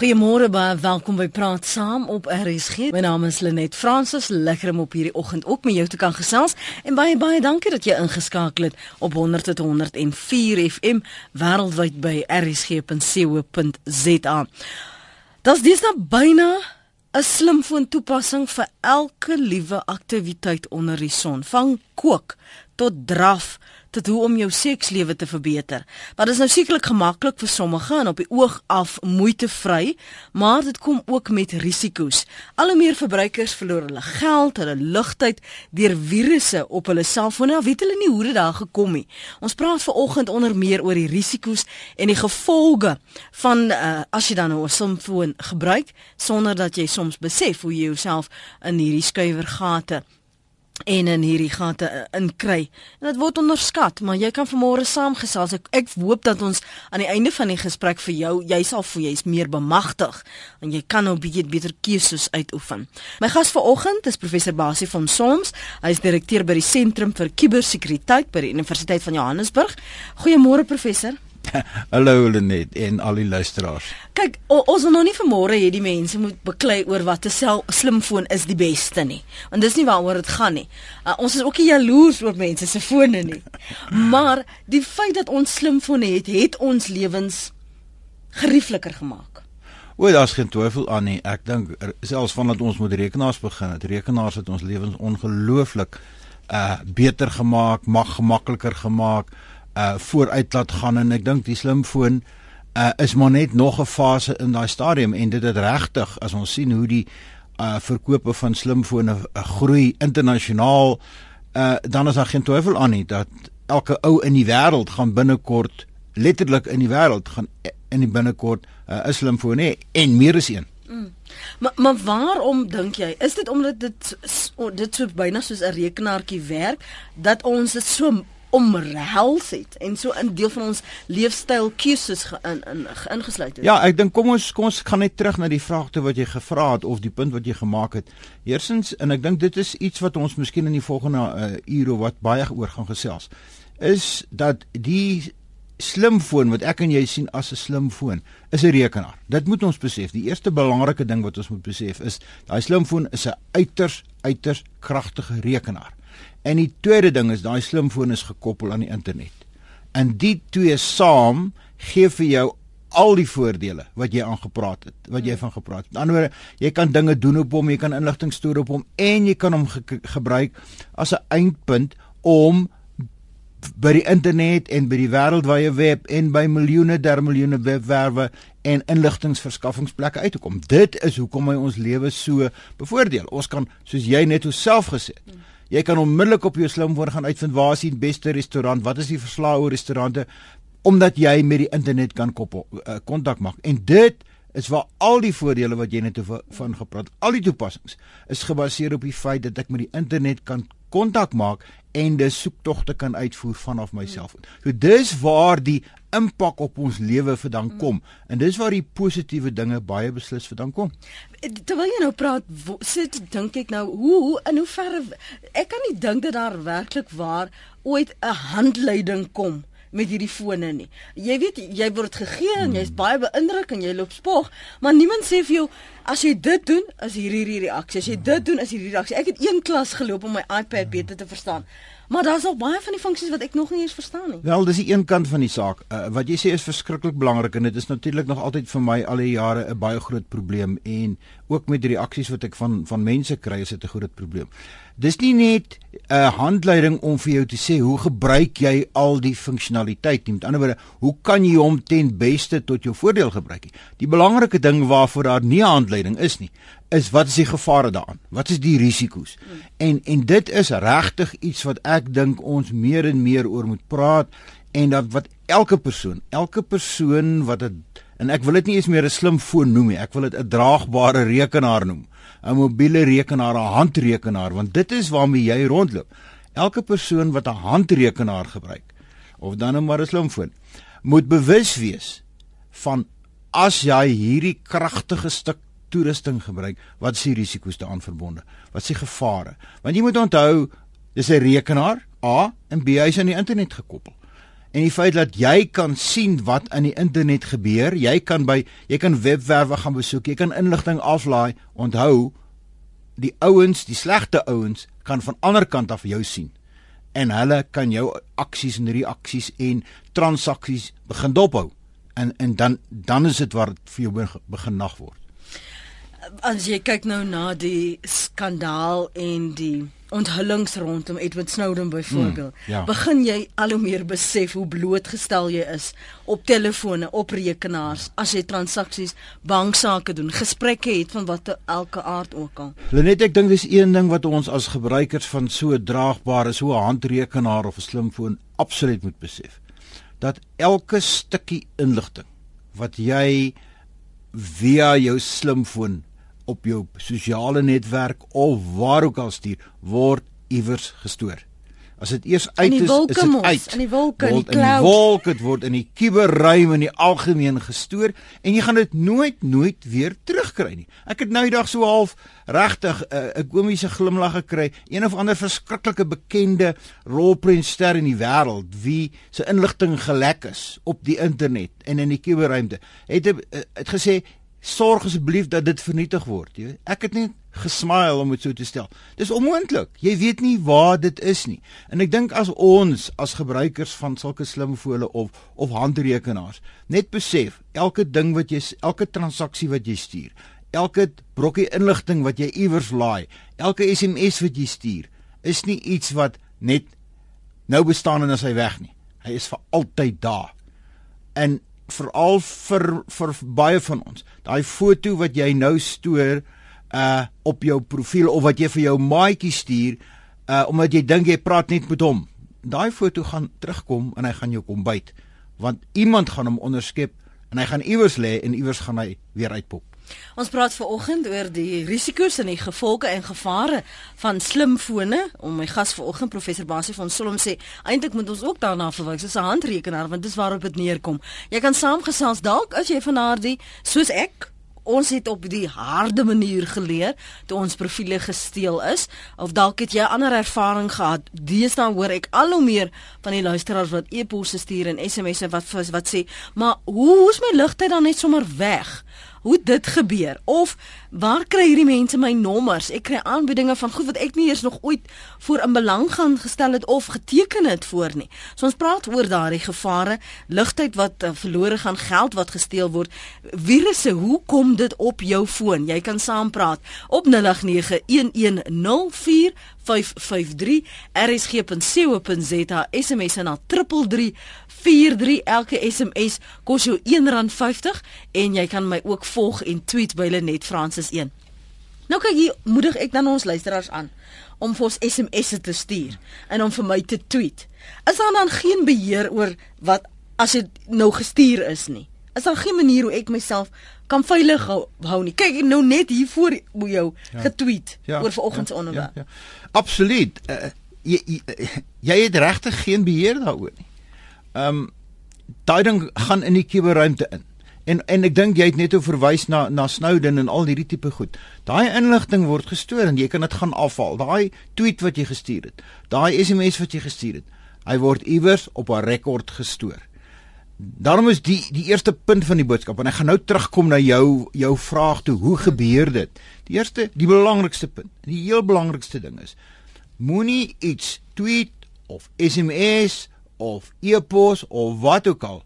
Goeiemôre baie welkom by Praat Saam op RSG. My naam is Lenet Fransis. Lekker om op hierdie oggend ook met jou te kan gesels en baie baie dankie dat jy ingeskakel het op 100.104 FM wêreldwyd by rsg.co.za. Das dis nou byna 'n slimfoon toepassing vir elke liewe aktiwiteit onder die son, van kook tot draf tot hoe om jou sekslewe te verbeter. Wat is nou sekerlik gemaklik vir sommige en op die oog af moeitevry, maar dit kom ook met risiko's. Al hoe meer verbruikers verloor hulle geld, hulle ligtyd deur virusse op hulle selfone. Nou weet hulle nie hoe dit daar gekom het. Ons praat veraloggend onder meer oor die risiko's en die gevolge van uh, as jy dan nou 'n selfoon gebruik sonder dat jy soms besef hoe jy jouself in hierdie skuiwergate en in hierdie gate uh, inkry. En dit word onderskat, maar jy kan vanmôre saamgesels. Ek, ek hoop dat ons aan die einde van die gesprek vir jou, jy sal voel jy's meer bemagtig en jy kan nou bietjie beter keuses uitoefen. My gas vanoggend is professor Basie van Soms. Hy is direkteur by die Sentrum vir Kubersekuriteit by die Universiteit van Johannesburg. Goeiemôre professor. Hallo Lenet en al die luisteraars. Kyk, ons wil nog nie vanmôre hê die mense moet beklei oor wat 'n slimfoon is die beste nie. Want dis nie waaroor dit gaan nie. Uh, ons is ook nie jaloers oor mense se fone nie. Maar die feit dat ons slimfone het, het ons lewens geriefliker gemaak. O, daar's geen twyfel aan nie. Ek dink selfs vandat ons met rekenaars begin het, rekenaars het ons lewens ongelooflik uh beter gemaak, mag gemakliker gemaak uh vooruit laat gaan en ek dink die slimfoon uh is maar net nog 'n fase in daai stadium en dit het regtig as ons sien hoe die uh verkope van slimfone uh, groei internasionaal uh dan is daar geen twyfel aan nie dat elke ou in die wêreld gaan binnekort letterlik in die wêreld gaan in die binnekort uh, 'n slimfoon hê en meer as een. Mm. Maar maar waarom dink jy? Is dit omdat dit dit so byna soos 'n rekenaartjie werk dat ons dit so omhels het en so 'n deel van ons leefstyl keuses in in ingesluit het. Ja, ek dink kom ons kom ons gaan net terug na die vraag toe wat jy gevra het of die punt wat jy gemaak het. Eersins en ek dink dit is iets wat ons miskien in die volgende uh, uur of wat baie oor gaan gesels is dat die slimfoon wat ek en jy sien as 'n slimfoon is 'n rekenaar. Dit moet ons besef. Die eerste belangrike ding wat ons moet besef is daai slimfoon is 'n uiters uiters kragtige rekenaar. En die tweede ding is daai slimfoon is gekoppel aan die internet. En die twee saam gee vir jou al die voordele wat jy aangepraat het, wat jy van gepraat het. Aan die ander woorde, jy kan dinge doen op hom, jy kan inligting stoor op hom en jy kan hom ge gebruik as 'n eindpunt om by die internet en by die wêreldwye web en by miljoene der miljoene webwerwe en inligtingverskaffingsplekke uit te kom. Dit is hoekom hy ons lewe so bevoordeel. Ons kan soos jy net self gesê het. Jy kan onmiddellik op jou slimfoon gaan uitvind waar is die beste restaurant, wat is die verslae oor restaurante omdat jy met die internet kan koppel eh, kontak uh, maak. En dit is waar al die voordele wat jy net van gepraat, al die toepassings is gebaseer op die feit dat ek met die internet kan kontak maak en dis soektogte kan uitvoer vanaf my selfoon. So dis waar die impak op ons lewe vandaan kom en dis waar die positiewe dinge baie beslis vandaan kom. Terwyl jy nou praat, sit dink ek nou hoe, hoe in hoe ver ek kan nie dink dat daar werklik waar ooit 'n handleiding kom met hierdie fone nie. Jy weet jy word gegee en jy's baie beïndruk en jy loop spog, maar niemand sê vir jou as jy dit doen, is hier hierdie reaksie. As jy dit doen, is hierdie reaksie. Ek het een klas geloop om my iPad beter te verstaan. Maar daar's nog baie van die funksies wat ek nog nie eens verstaan nie. Wel, dis die een kant van die saak. Uh, wat jy sê is verskriklik belangrik en dit is natuurlik nog altyd vir my al die jare 'n baie groot probleem en ook met die reaksies wat ek van van mense kry is dit 'n groot probleem. Dis nie net 'n handleiding om vir jou te sê hoe gebruik jy al die funksionaliteit nie. Met ander woorde, hoe kan jy hom ten beste tot jou voordeel gebruik? Die belangrike ding waarvoor daar nie 'n handleiding is nie, is wat is die gevare daaraan? Wat is die risiko's? En en dit is regtig iets wat ek dink ons meer en meer oor moet praat en dat wat elke persoon, elke persoon wat dit en ek wil dit nie eens meer 'n slimfoon noem nie, ek wil dit 'n draagbare rekenaar noem. 'n Mobiele rekenaar, 'n handrekenaar, want dit is waarmee jy rondloop. Elke persoon wat 'n handrekenaar gebruik of dan 'n maar 'n slimfoon, moet bewus wees van as jy hierdie kragtige stuk toerusting gebruik, wat is die risiko's daaraan verbonde? Wat is die gevare? Want jy moet onthou, dis 'n rekenaar, A en B hy's aan die internet gekoppel. en die feit dat jy kan sien wat in die internet gebeur, jy kan by jy kan webwerwe gaan besoek, jy kan inligting aflaai. Onthou, die ouens, die slegte ouens kan van ander kant af jou sien en hulle kan jou aksies en reaksies en transaksies begin dophou. En en dan dan is dit waar dit vir jou begin nag word. As jy kyk nou na die skandaal en die onthullings rondom Edward Snowden byvoorbeeld, mm, ja. begin jy al hoe meer besef hoe blootgestel jy is op telefone, op rekenaars as jy transaksies, banksaake doen, gesprekke het van watter elke aard ook al. Lenet, ek dink dis een ding wat ons as gebruikers van so 'n draagbare so 'n handrekenaar of 'n slimfoon absoluut moet besef. Dat elke stukkie inligting wat jy via jou slimfoon op jou sosiale netwerk of waar ook al stuur word iewers gestoor. As dit eers uit is, is dit uit. In die wolke, in die cloud. In die wolk, dit word in die kuberruim in die algemeen gestoor en jy gaan dit nooit nooit weer terugkry nie. Ek het nou die dag so half regtig eh, 'n uh, komiese glimlag gekry. Een of ander verskriklike bekende rolprentster in die wêreld wie se inligting gelek is op die internet en in die kuberruimte. Het het, uh, het gesê sorg asseblief dat dit vernietig word. Jy weet, ek het net gesmile om dit so te stel. Dis onmoontlik. Jy weet nie waar dit is nie. En ek dink as ons as gebruikers van sulke slimfone of of handrekenaars net besef elke ding wat jy elke transaksie wat jy stuur, elke brokkie inligting wat jy iewers laai, elke SMS wat jy stuur, is nie iets wat net nou bestaan en as hy weg nie. Hy is vir altyd daar. En veral vir vir baie van ons. Daai foto wat jy nou stoor uh op jou profiel of wat jy vir jou maatjie stuur uh omdat jy dink jy praat net met hom. Daai foto gaan terugkom en hy gaan jou kom byt want iemand gaan hom onderskep en hy gaan iewers lê en iewers gaan hy weer uitpop. Ons praat ver oggend oor die risiko's en die gevolge en gevare van slimfone. Om my gas vanoggend professor Basie van Solom sê, eintlik moet ons ook daarna verwys as 'n handrekenaar want dis waarop dit neerkom. Jy kan saamgesels dalk as jy van daardie soos ek ons het op die harde manier geleer toe ons profile gesteel is of dalk het jy ander ervaring gehad. Deesdae hoor ek al hoe meer van die luisteraars wat e-posse stuur en SMS'e wat wat sê, "Maar hoe is my ligtyd dan net sommer weg?" Hoe dit gebeur of waar kry hierdie mense my nommers? Ek kry aanbiedinge van goed wat ek nie eers nog ooit voor in belang gaan gestel het of geteken het voor nie. So ons praat oor daardie gevare, ligtheid wat uh, verlore gaan, geld wat gesteel word, virusse, hoe kom dit op jou foon? Jy kan saampraat op 0891104553 rsg.co.za SMS na 3343 elke SMS kos jou R1.50 en jy kan my ook volg en tweet by Lenet Francis 1. Nou kyk hier moedig ek dan ons luisteraars aan om vir ons SMS'e te stuur en om vir my te tweet. Is daar dan geen beheer oor wat as dit nou gestuur is nie? Is daar geen manier hoe ek myself kan veilig hou, hou nie? Kyk nou net hier voor jou ja. getweet ja, oor vanoggend se ja, onderwerp. Ja, ja. Absoluut. Uh, jy, jy jy het regtig geen beheer daaroor nie. Ehm um, daai ding gaan in die kuberruimte in. En en ek dink jy het net verwys na na Snowden en al hierdie tipe goed. Daai inligting word gestoor en jy kan dit gaan afhaal. Daai tweet wat jy gestuur het, daai SMS wat jy gestuur het, hy word iewers op 'n rekord gestoor. Daarom is die die eerste punt van die boodskap en ek gaan nou terugkom na jou jou vraag toe, hoe gebeur dit? Die eerste, die belangrikste punt, die heel belangrikste ding is moenie iets tweet of SMS of e-pos of wat ook al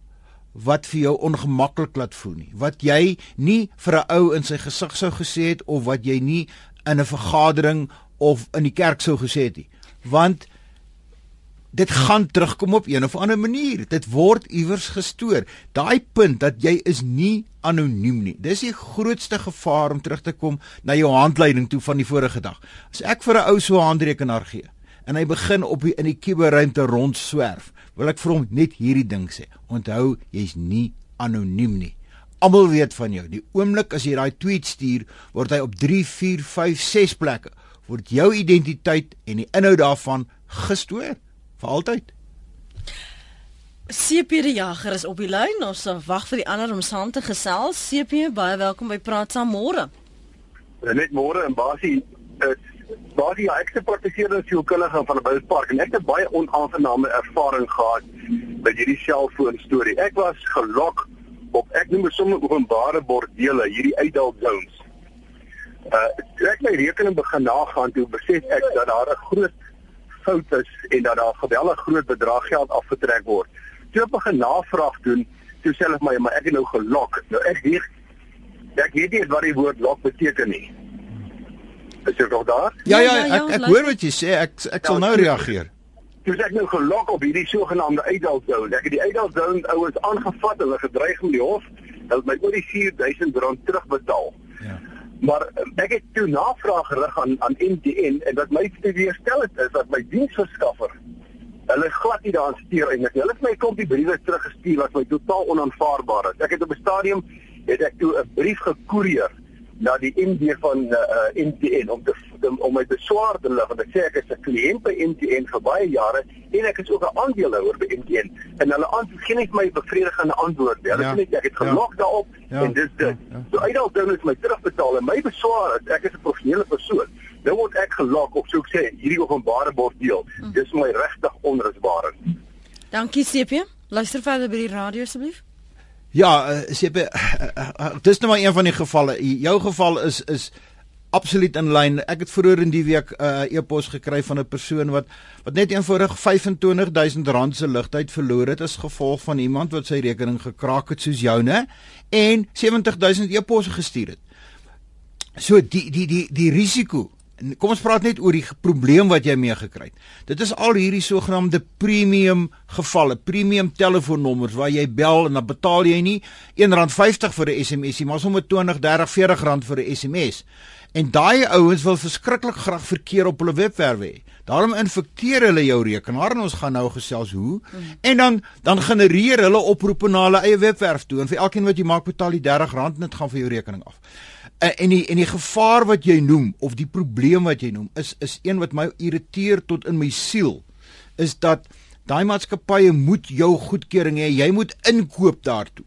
wat vir jou ongemaklik laat voel nie. Wat jy nie vir 'n ou in sy gesig sou gesê het of wat jy nie in 'n vergadering of in die kerk sou gesê het nie. Want dit gaan terugkom op een of ander manier. Dit word iewers gestoor. Daai punt dat jy is nie anoniem nie. Dis die grootste gevaar om terug te kom na jou handleiding toe van die vorige dag. As ek vir 'n ou so 'n handrekenaar gee en hy begin op die, in die kuberruimte rondswerf, wil ek vir hom net hierdie ding sê. Onthou, jy's nie anoniem nie. Almal weet van jou. Die oomblik as jy daai tweet stuur, word hy op 3, 4, 5, 6 plekke word jou identiteit en die inhoud daarvan gestoor vir altyd. CP die jager is op die lyn. Ons wag vir die ander om saam te gesels. CP, baie welkom by Praat saam môre. Net môre en basie is waar die ek se praktiseerde sielkundige van 'n Boupark en ek het baie onaangename ervaring gehad met hierdie selfoon storie. Ek was gelok op ek noem sommer openbare bordele, hierdie adult zones. Uh ek my rekening begin nagaan toe besef ek dat daar 'n groot fout is en dat daar 'n geweldige groot bedrag geld afgetrek word. Toe ek begin navraag doen, toe self my maar ek het nou gelok. Nou ek weet ek weet nie wat die woord lok beteken nie. Is jy nog daar? Ja ja, ek ek hoor wat jy sê. Ek ek sal nou reageer. Dis ek nou gelok op hierdie sogenaamde adult zone. Ek het die adult zone ouens aangevat, hulle gedreig met die hof. Hulle het my oor die 4000 rand terugbetaal. Maar ek het toe navraag gerig aan aan MTN en wat my weerstel het is dat my diensverskaffer hulle glad nie daaraan steur eintlik. Hulle het my klompie briewe teruggestuur wat my totaal onaanvaarbaar is. Ek het op 'n stadium het ek toe 'n brief gekoerier na die MD van uh, uh, MTN om te om, om my beswaar te lig want ek sê ek is 'n kliënt by MTN vir baie jare en ek is ook 'n aandeelhouer by MTN en hulle antwoord geen net my bevredigende antwoord nie. Hulle ja, sê net ek het gelok ja, daarop ja, en dis dit. Ja, ja. So uitdaging dan is my terugbetaal en my beswaar is ek is 'n professionele persoon. Nou word ek gelok op so ek sê hierdie openbare bordeel. Hm. Dis my regtig onrusbaar. Dankie CP. Luister verder by die radio asseblief. Ja, uh, eh, sepe uh, uh, dis nou maar een van die gevalle. Jou geval is is absoluut in lyn. Ek het vroeër in die week 'n uh, e-pos gekry van 'n persoon wat wat net eenvoudig 25000 rand se ligtheid verloor het as gevolg van iemand wat sy rekening gekraak het soos joune en 70000 e-posse gestuur het. So die die die die risiko Kom ons praat net oor die probleem wat jy mee gekry het. Dit is al hierdie sogenaamde premium gevalle, premium telefoonnommers waar jy bel en dan betaal jy nie R1.50 vir 'n SMS nie, maar sommer 20, 30, 40 rand vir 'n SMS. En daai ouens wil verskriklik graag verkeer op hulle webwerf hê. Daarom infekteer hulle jou rekenaar en ons gaan nou gesels hoe. Mm. En dan dan genereer hulle oproepe na hulle eie webwerf toe en vir elkeen wat jy maak betaal jy R30 en dit gaan vir jou rekening af. Uh, en die en die gevaar wat jy noem of die probleem wat jy noem is is een wat my irriteer tot in my siel is dat daai maatskappye moet jou goedkeuring hê. Jy moet inkoop daartoe.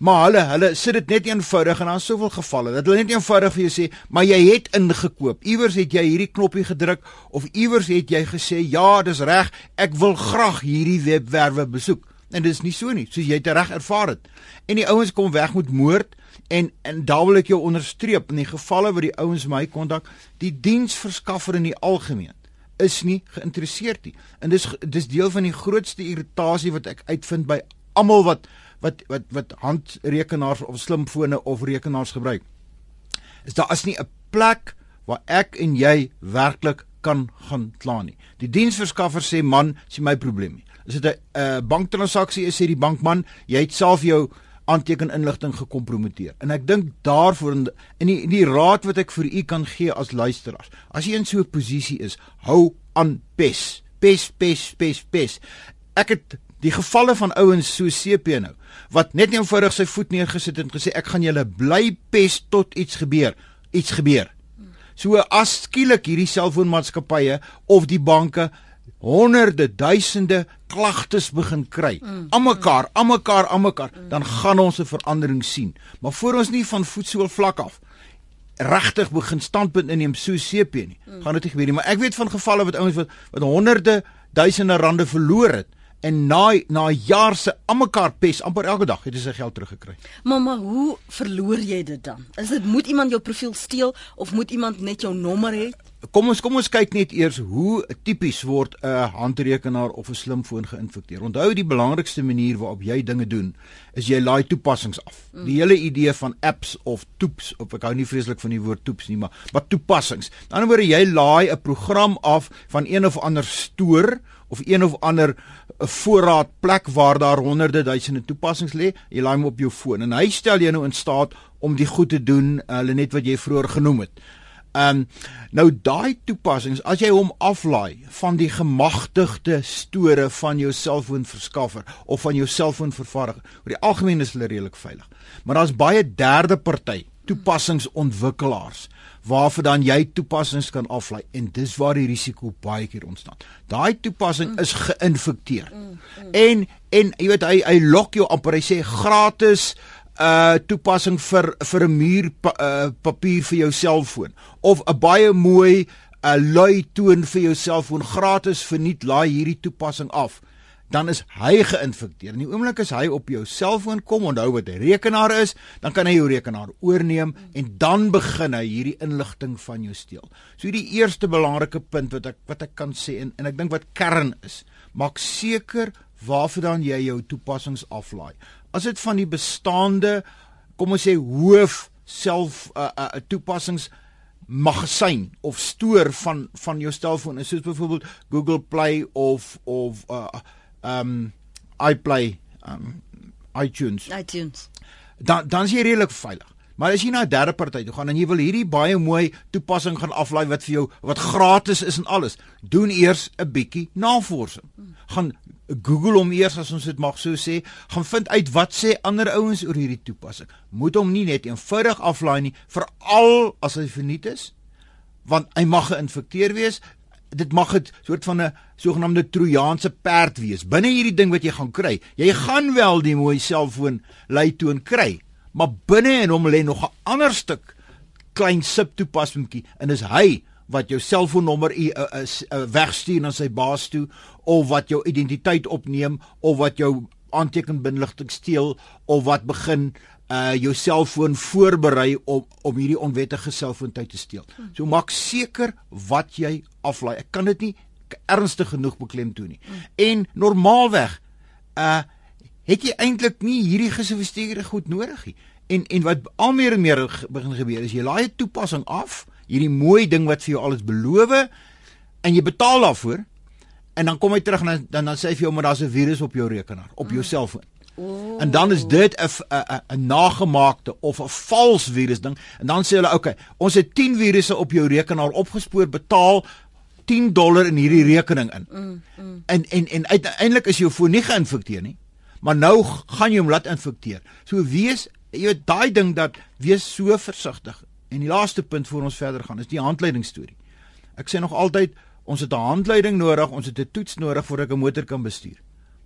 Maar hulle hulle sit dit net eenvoudig en daar's soveel gevalle dat hulle net eenvoudig vir jou sê maar jy het ingekoop. Iewers het jy hierdie knoppie gedruk of iewers het jy gesê ja dis reg ek wil graag hierdie webwerwe besoek en dit is nie so nie soos jy dit reg ervaar het. En die ouens kom weg met moord En en daar wil ek jou onderstreep in die gevalle waar die ouens my kontak, die diensverskaffer in die algemeen is nie geïnteresseerd nie. En dis dis deel van die grootste irritasie wat ek uitvind by almal wat wat wat wat handrekenaars of slimfone of rekenaars gebruik. Is daar is nie 'n plek waar ek en jy werklik kan gaan kla nie. Die diensverskaffer sê man, dis my probleem nie. As dit 'n uh, banktransaksie is, sê die bankman, jy het self jou aanteken inligting gekompromiteer. En ek dink daarvoor in die, in die raad wat ek vir u kan gee as luisteraars. As jy in so 'n posisie is, hou aan pes. Pes, pes, pes, pes. Ek het die gevalle van ouens so CP nou wat net eenvoudig sy voet neergesit het en gesê ek gaan julle bly pes tot iets gebeur. Iets gebeur. So as skielik hierdie selfoonmaatskappye of die banke honderde duisende klagtes begin kry. Mm. Almekaar, almekaar, almekaar, mm. dan gaan ons 'n verandering sien. Maar voor ons nie van voetsool vlak af regtig begin standpunt inneem so CP nie, mm. gaan dit nie gebeur nie. Maar ek weet van gevalle wat ouens wat wat honderde duisende rande verloor het en na na jaar se almekaar pes amper elke dag het hy sy geld teruggekry. Mamma, hoe verloor jy dit dan? Is dit moet iemand jou profiel steel of moet iemand net jou nommer hê? Kom ons kom ons kyk net eers hoe tipies word 'n handrekenaar of 'n slimfoon geïnfekteer. Onthou die belangrikste manier waarop jy dinge doen is jy laai toepassings af. Mm. Die hele idee van apps of toeps of ek hou nie vreeslik van die woord toeps nie, maar wat toepassings. Aan die ander woorde jy laai 'n program af van een of ander stoor of een of ander 'n voorraad plek waar daar honderde duisende toepassings lê, jy laai hom op jou foon en hy stel jou nou in staat om die goed te doen, hulle net wat jy vroeër genoem het. Ehm um, nou daai toepassings as jy hom aflaai van die gemagtigde store van jou selfoonverskaffer of van jou selfoonvervaardiger, oor die algemeen is hulle redelik veilig. Maar daar's baie derde party toepassingsontwikkelaars waarvoor dan jy toepassings kan aflaai en dis waar die risiko baie keer ontstaan. Daai toepassing is geïnfekteer. Mm, mm. En en jy weet hy hy lok jou amper hy sê gratis uh toepassing vir vir 'n muur pa, uh, papier vir jou selfoon of 'n baie mooi 'n lui toon vir jou selfoon gratis verniet laai hierdie toepassing af dan is hy geïnfekteer. In die oomblik as hy op jou selfoon kom, onthou wat 'n rekenaar is, dan kan hy jou rekenaar oorneem en dan begin hy hierdie inligting van jou steel. So die eerste belangrike punt wat ek wat ek kan sê en en ek dink wat kern is, maak seker waarvandaan jy jou toepassings aflaai. As dit van die bestaande kom ons sê hoof self 'n uh, uh, toepassings magasyn of stoor van van jou selfoon soos byvoorbeeld Google Play of of uh, um iPlay um iTunes. iTunes. Dan dan is jy redelik veilig. Maar as jy na 'n derde party toe gaan en jy wil hierdie baie mooi toepassing gaan aflaai wat vir jou wat gratis is en alles, doen eers 'n bietjie navorsing. Gaan Google hom eers as ons dit mag so sê, gaan vind uit wat sê ander ouens oor hierdie toepassing. Moet hom nie net eenvoudig aflaai nie, veral as hy verniet is, want hy mag geïnfekteer wees dit mag 'n soort van 'n sogenaamde trojaanse perd wees. Binne hierdie ding wat jy gaan kry, jy gaan wel die mooi selfoon lei toon kry, maar binne in hom lê nog 'n ander stuk klein subtoepassingkie en is hy wat jou selfoonnommer is uh, uh, uh, wegstuur na sy baas toe of wat jou identiteit opneem of wat jou aantekenbinligting steel of wat begin uh jou selfoon voorberei om om hierdie onwettige selfoontyd te steel. So maak seker wat jy aflaai. Ek kan dit nie ernstig genoeg beklemtoon nie. En normaalweg uh het jy eintlik nie hierdie gesofistikeerde goed nodig nie. En en wat al meer en meer begin gebeur is jy laai 'n toepassing af, hierdie mooi ding wat vir jou alles beloof en jy betaal daarvoor en dan kom hy terug en dan dan sê hy vir jou maar daar's 'n virus op jou rekenaar, op jou selfoon. En dan is dit 'n 'n nagemaakte of 'n vals virus ding en dan sê hulle okay, ons het 10 virusse op jou rekenaar opgespoor, betaal 10 dollar in hierdie rekening in. Mm, mm. En en en uiteindelik is jou foon nie geïnfekteer nie, maar nou gaan jy hom laat infekteer. So wees jy weet daai ding dat wees so versigtig. En die laaste punt voor ons verder gaan is die handleiding storie. Ek sê nog altyd ons het 'n handleiding nodig, ons het 'n toets nodig voordat ek 'n motor kan bestuur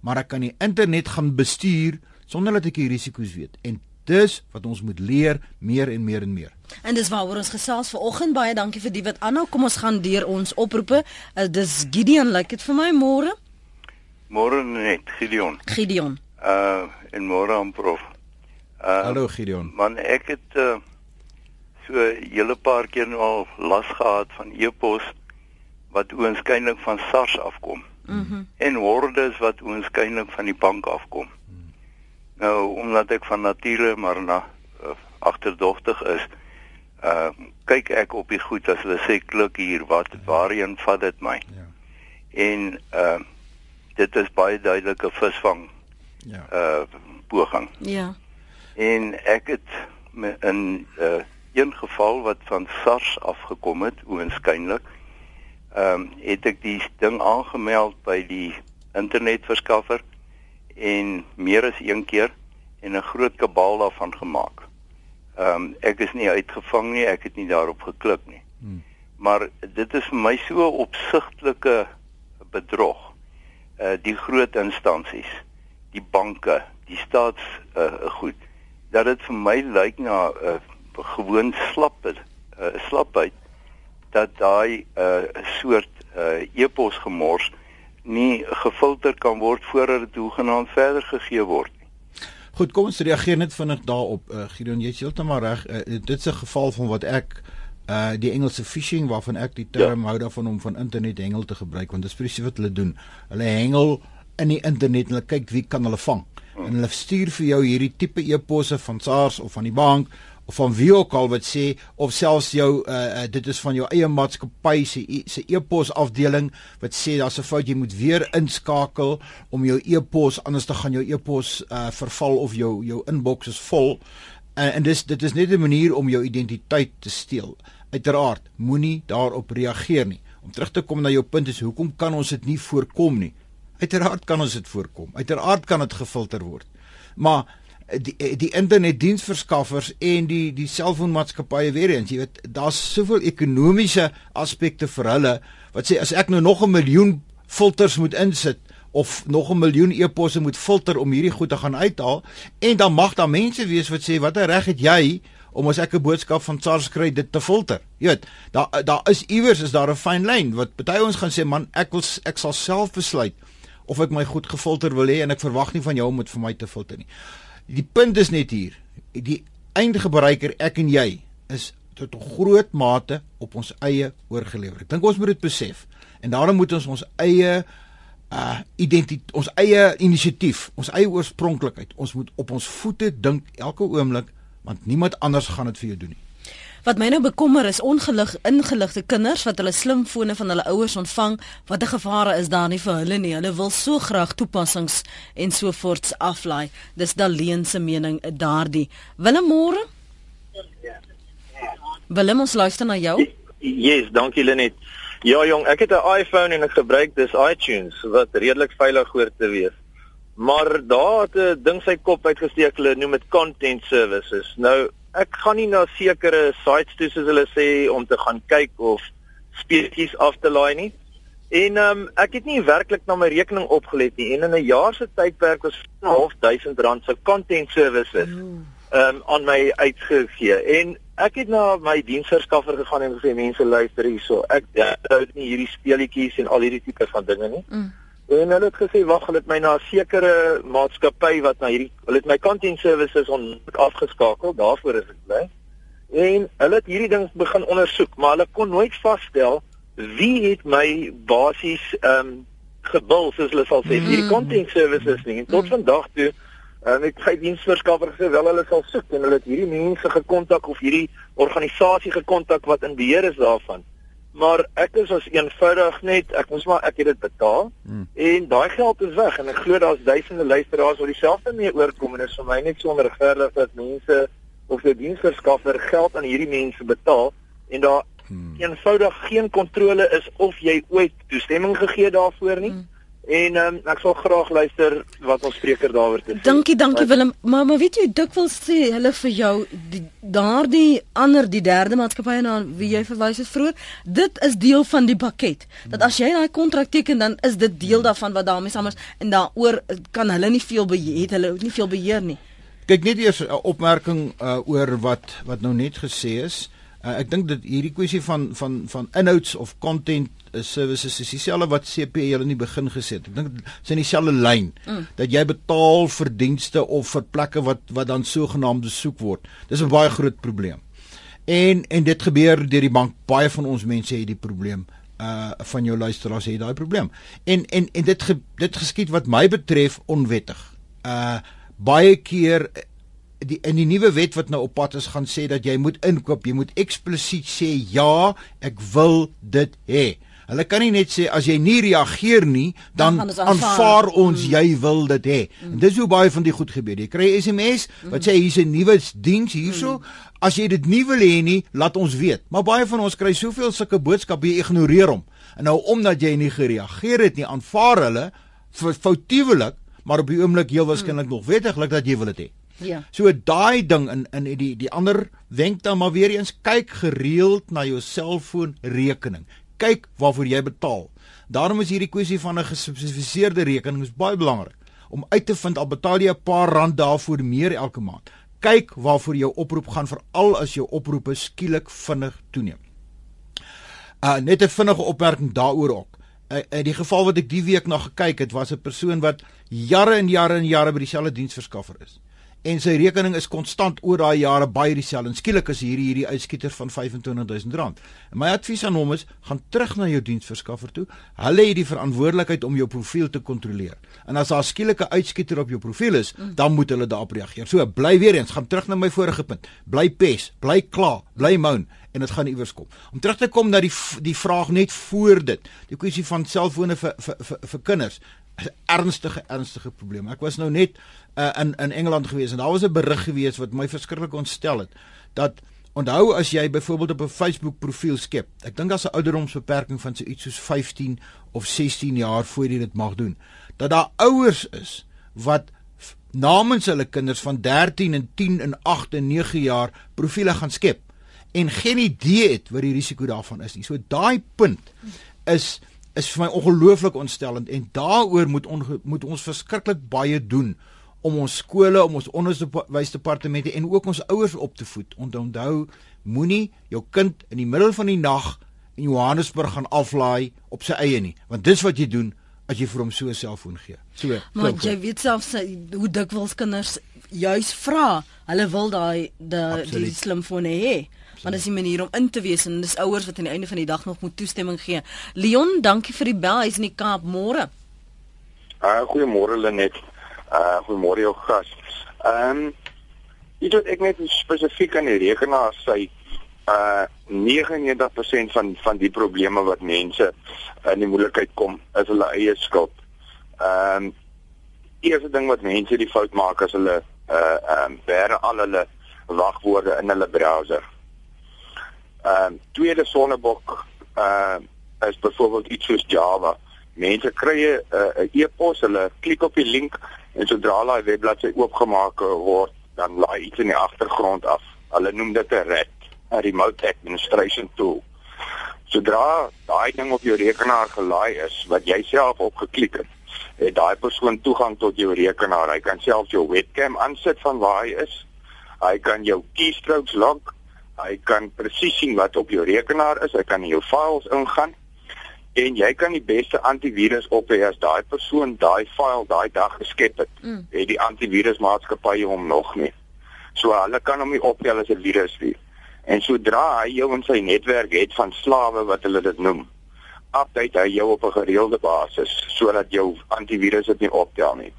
maar ek kan die internet gaan bestuur sonder dat ek die risiko's weet. En dis wat ons moet leer meer en meer en meer. En dis waaroor ons gesels vanoggend. Baie dankie vir die wat aanhou. Kom ons gaan deur ons oproepe. Uh, dis Gideon, lyk like dit vir my môre? Môre net, Gideon. Gideon. Uh en môre aan prof. Uh Hallo Gideon. Man, ek het uh so 'n hele paar keer nou al las gehad van e-pos wat oënskynlik van SARS afkom. Mhm. Mm en hordes wat oënskynlik van die bank afkom. Mm. Nou omdat ek van nature maar na uh, agterdogtig is, uh kyk ek op die goed as hulle sê klik hier wat ja. waarheen vat dit my. Ja. En uh dit is baie duidelike visvang. Ja. Uh poging. Ja. En ek het in uh een geval wat van SARS afgekom het oënskynlik ehm um, het ek die ding aangemeld by die internetverskaffer en meer as een keer en 'n groot kabaal daarvan gemaak. Ehm um, ek is nie uitgevang nie, ek het nie daarop geklik nie. Hmm. Maar dit is vir my so opsigtelike bedrog. Uh die groot instansies, die banke, die staats uh goed dat dit vir my lyk na 'n uh, gewoon slap uh, slapheid dat daai uh, soort uh, e-pos gemors nie gefilter kan word voordat dit hoegenaamd verder gegee word nie. Goed, kom ons reageer net vinnig daarop. Uh, Gideon, jy is heeltemal reg. Uh, dit is 'n geval van wat ek uh die Engelse phishing waarvan ek die term ja. hou daarvan om van internet hengel te gebruik want dit is presies wat hulle doen. Hulle hengel in die internet en hulle kyk wie kan hulle vang. Hmm. En hulle stuur vir jou hierdie tipe e-posse van SARS of van die bank of van wie ook al wat sê of selfs jou uh, dit is van jou eie maatskappy se se e-pos afdeling wat sê daar's 'n fout jy moet weer inskakel om jou e-pos anders te gaan jou e-pos uh, verval of jou jou inbox is vol. Uh, en dis dit is net 'n manier om jou identiteit te steel. Uiteraard moenie daarop reageer nie. Om terug te kom na jou punt is hoekom kan ons dit nie voorkom nie? Uiteraard kan ons dit voorkom. Uiteraard kan dit gefilter word. Maar die die internetdiensverskaffers en die die selfoonmaatskappye weer eens jy weet daar's soveel ekonomiese aspekte vir hulle wat sê as ek nou nog 'n miljoen filters moet insit of nog 'n miljoen e-posse moet filter om hierdie goed te gaan uithaal en dan mag daar mense wees wat sê watter reg het jy om as ek 'n boodskap van SARS kry dit te filter. Jy weet, daar daar is iewers is daar 'n fyn lyn wat party ons gaan sê man, ek wil ek sal self besluit of ek my goed gefilter wil hê en ek verwag nie van jou om dit vir my te filter nie. Die punt is net hier, die eindgebruiker ek en jy is tot 'n groot mate op ons eie oorgelewer. Ek dink ons moet dit besef. En daarom moet ons ons eie uh identiteit, ons eie inisiatief, ons eie oorspronklikheid, ons moet op ons voete dink elke oomblik want niemand anders gaan dit vir jou doen nie. Wat my nou bekommer is ongelig ingeligte kinders wat hulle slimfone van hulle ouers ontvang. Watter gevare is daar nie vir hulle nie? Hulle wil so graag toepassings en so voorts aflaai. Dis Daleen se mening daardie. Willem môre? Willem ons luister na jou. Yes, dankie Lenet. Ja jong, ek het 'n iPhone en ek gebruik dis iTunes wat redelik veilig hoort te wees. Maar daar het 'n ding sy kop uitgesteek, hulle noem dit content services. Nou, ek gaan nie na sekere sites toe soos hulle sê om te gaan kyk of speletjies af te laai nie. En ehm um, ek het nie werklik na my rekening opgelet nie en in 'n jaar se tydperk was half duisend rand se content services ehm um, aan my uitgegee. En ek het na my diensverskaffer gegaan en gesê mense luister hierso. Ek hou nie hierdie speletjies en al hierdie tipe van dinge nie. Mm. En hulle het gesê wag, hulle het my na 'n sekere maatskappy wat na hierdie hulle het my content services on afgeskakel. Daarvoor is ek bly. En hulle het hierdie ding begin ondersoek, maar hulle kon nooit vasstel wie het my basies ehm um, gebul soos hulle sal sê, mm. hierdie content services nie. En tot mm. vandag toe En ek het diensverskaffer gesê wel hulle sal soek en hulle het hierdie mense gekontak of hierdie organisasie gekontak wat in beheer is daarvan. Maar ek is as eenvoudig net ek moes maar ek het dit betaal hmm. en daai geld is weg en ek glo daar's duisende luisteraars wat dieselfde mee oorkom en dit is vir my net so onregverdig dat mense of 'n diensverskaffer geld aan hierdie mense betaal en daar hmm. eenvoudig geen kontrole is of jy ooit toestemming gegee daarvoor nie. Hmm En um, ek sal graag luister wat ons spreker daaroor te sê. Dankie, dankie Willem. Maar maar weet jy, dikwels sê hulle vir jou daardie ander die derde maatskappy na wie jy verwys het vroeër, dit is deel van die pakket. Dat as jy daai kontrak teken, dan is dit deel daarvan wat daarmee saam is en daaroor kan hulle nie veel beheer het hulle nie veel beheer nie. Kyk net eers 'n opmerking uh, oor wat wat nou net gesê is. Uh, ek dink dat hierdie kwessie van van van inhouds of content uh, services is dieselfde wat CPE hulle in die begin gesê het. Ek dink dit is in dieselfde lyn mm. dat jy betaal vir dienste of vir plekke wat wat dan sogenaamd besoek word. Dis 'n baie groot probleem. En en dit gebeur deur die bank. Baie van ons mense het die probleem uh van jou luisteraars het daai probleem. En en en dit ge, dit geskied wat my betref onwettig. Uh baie keer die in die nuwe wet wat nou op pad is gaan sê dat jy moet inkoop, jy moet eksplisiet sê ja, ek wil dit hê. Hulle kan nie net sê as jy nie reageer nie, dan, aanvaar ons mm. jy wil dit hê. Mm. En dis hoe baie van die goed gebeur. Jy kry 'n SMS wat mm. sê hier's 'n nuwe diens hierso. Mm. As jy dit nie wil hê nie, laat ons weet. Maar baie van ons kry soveel sulke boodskappe, jy ignoreer hom. En nou omdat jy nie gereageer het nie, aanvaar hulle foutiewelik, maar op die oomblik heel waarskynlik mm. nog wettiglik dat jy wil dit hê. Ja. So daai ding in in die die ander wenk dan maar weer eens kyk gereeld na jou selfoon rekening. Kyk waarvoor jy betaal. Daarom is hierdie kwessie van 'n gespesifiseerde rekening is baie belangrik om uit te vind al betaal jy 'n paar rand daarvoor meer elke maand. Kyk waarvoor jou oproep gaan veral as jou oproepe skielik vinnig toeneem. Uh net 'n vinnige opmerking daaroor ook. Uh, in die geval wat ek die week na gekyk het, was 'n persoon wat jare en jare en jare by dieselfde diensverskaffer is en sy rekening is konstant oor daai jare baie dieselfde. En skielik is hierdie hierdie uitskieter van R25000. En my advies aan hom is, gaan terug na jou diensverskaffer toe. Hulle het die verantwoordelikheid om jou profiel te kontroleer. En as daar skielike uitskieter op jou profiel is, mm. dan moet hulle daarop reageer. So bly weer eens, gaan terug na my vorige punt. Bly pes, bly kla, bly moan en dit gaan iewers kom. Om terug te kom na die die vraag net voor dit, die kwessie van selfone vir vir vir, vir kinders ernstige ernstige probleme. Ek was nou net uh, in in Engeland gewees en daar was 'n berig gewees wat my verskriklik ontstel het dat onthou as jy byvoorbeeld op 'n Facebook profiel skep. Ek dink daar's 'n ouderdomsbeperking van so iets soos 15 of 16 jaar voor jy dit mag doen. Dat daar ouers is wat namens hulle kinders van 13 en 10 en 8 en 9 jaar profile gaan skep en geen idee het wat die risiko daarvan is nie. So daai punt is is vir my ongelooflik ontstellend en daaroor moet onge, moet ons verskriklik baie doen om ons skole, om ons onderwysdepartemente en ook ons ouers op te voed. Onthou, moenie jou kind in die middel van die nag in Johannesburg gaan aflaai op sy eie nie, want dis wat jy doen as jy vir hom so 'n selfoon gee. So. Maar klop, jy weet self hoe dikwels kinders juis vra, hulle wil daai die die slimfone hê. Maar dis 'n manier om in te wees en dis ouers wat aan die einde van die dag nog moet toestemming gee. Leon, dankie vir die bel. Hy's in die Kaap môre. Uh goeiemôre Lenet. Uh goeiemôre jou gas. Ehm um, jy weet ek net spesifiek aan die rekenaar sê uh 99% van van die probleme wat mense in die moeilikheid kom is hulle eie skuld. Ehm um, eerste ding wat mense die fout maak is hulle uh ehm um, bære al hulle wagwoorde in hulle browser. Ehm um, tweede sonnebok ehm uh, is byvoorbeeld iets soos Java. Mense kry 'n uh, e-pos, hulle klik op die link en sodra hulle die webbladsy oopgemaak word, dan laai iets in die agtergrond af. Hulle noem dit 'n RAT 'n remote administration tool. Sodra daai ding op jou rekenaar gelaai is wat jy self opgeklik het, het daai persoon toegang tot jou rekenaar. Hy kan self jou webcam aansit van waar hy is. Hy kan jou keystrokes log. Hy kan presies sien wat op jou rekenaar is. Hy kan in jou files ingaan. En jy kan die beste antivirus op hê as daai persoon daai file daai dag geskep het. Mm. Het die antivirusmaatskappy hom nog nie. So hulle kan hom nie optel as 'n virus nie. En sodra hy jou in sy netwerk het van slawe wat hulle dit noem, update hy jou op 'n gereelde basis sodat jou antivirus dit nie optel nie.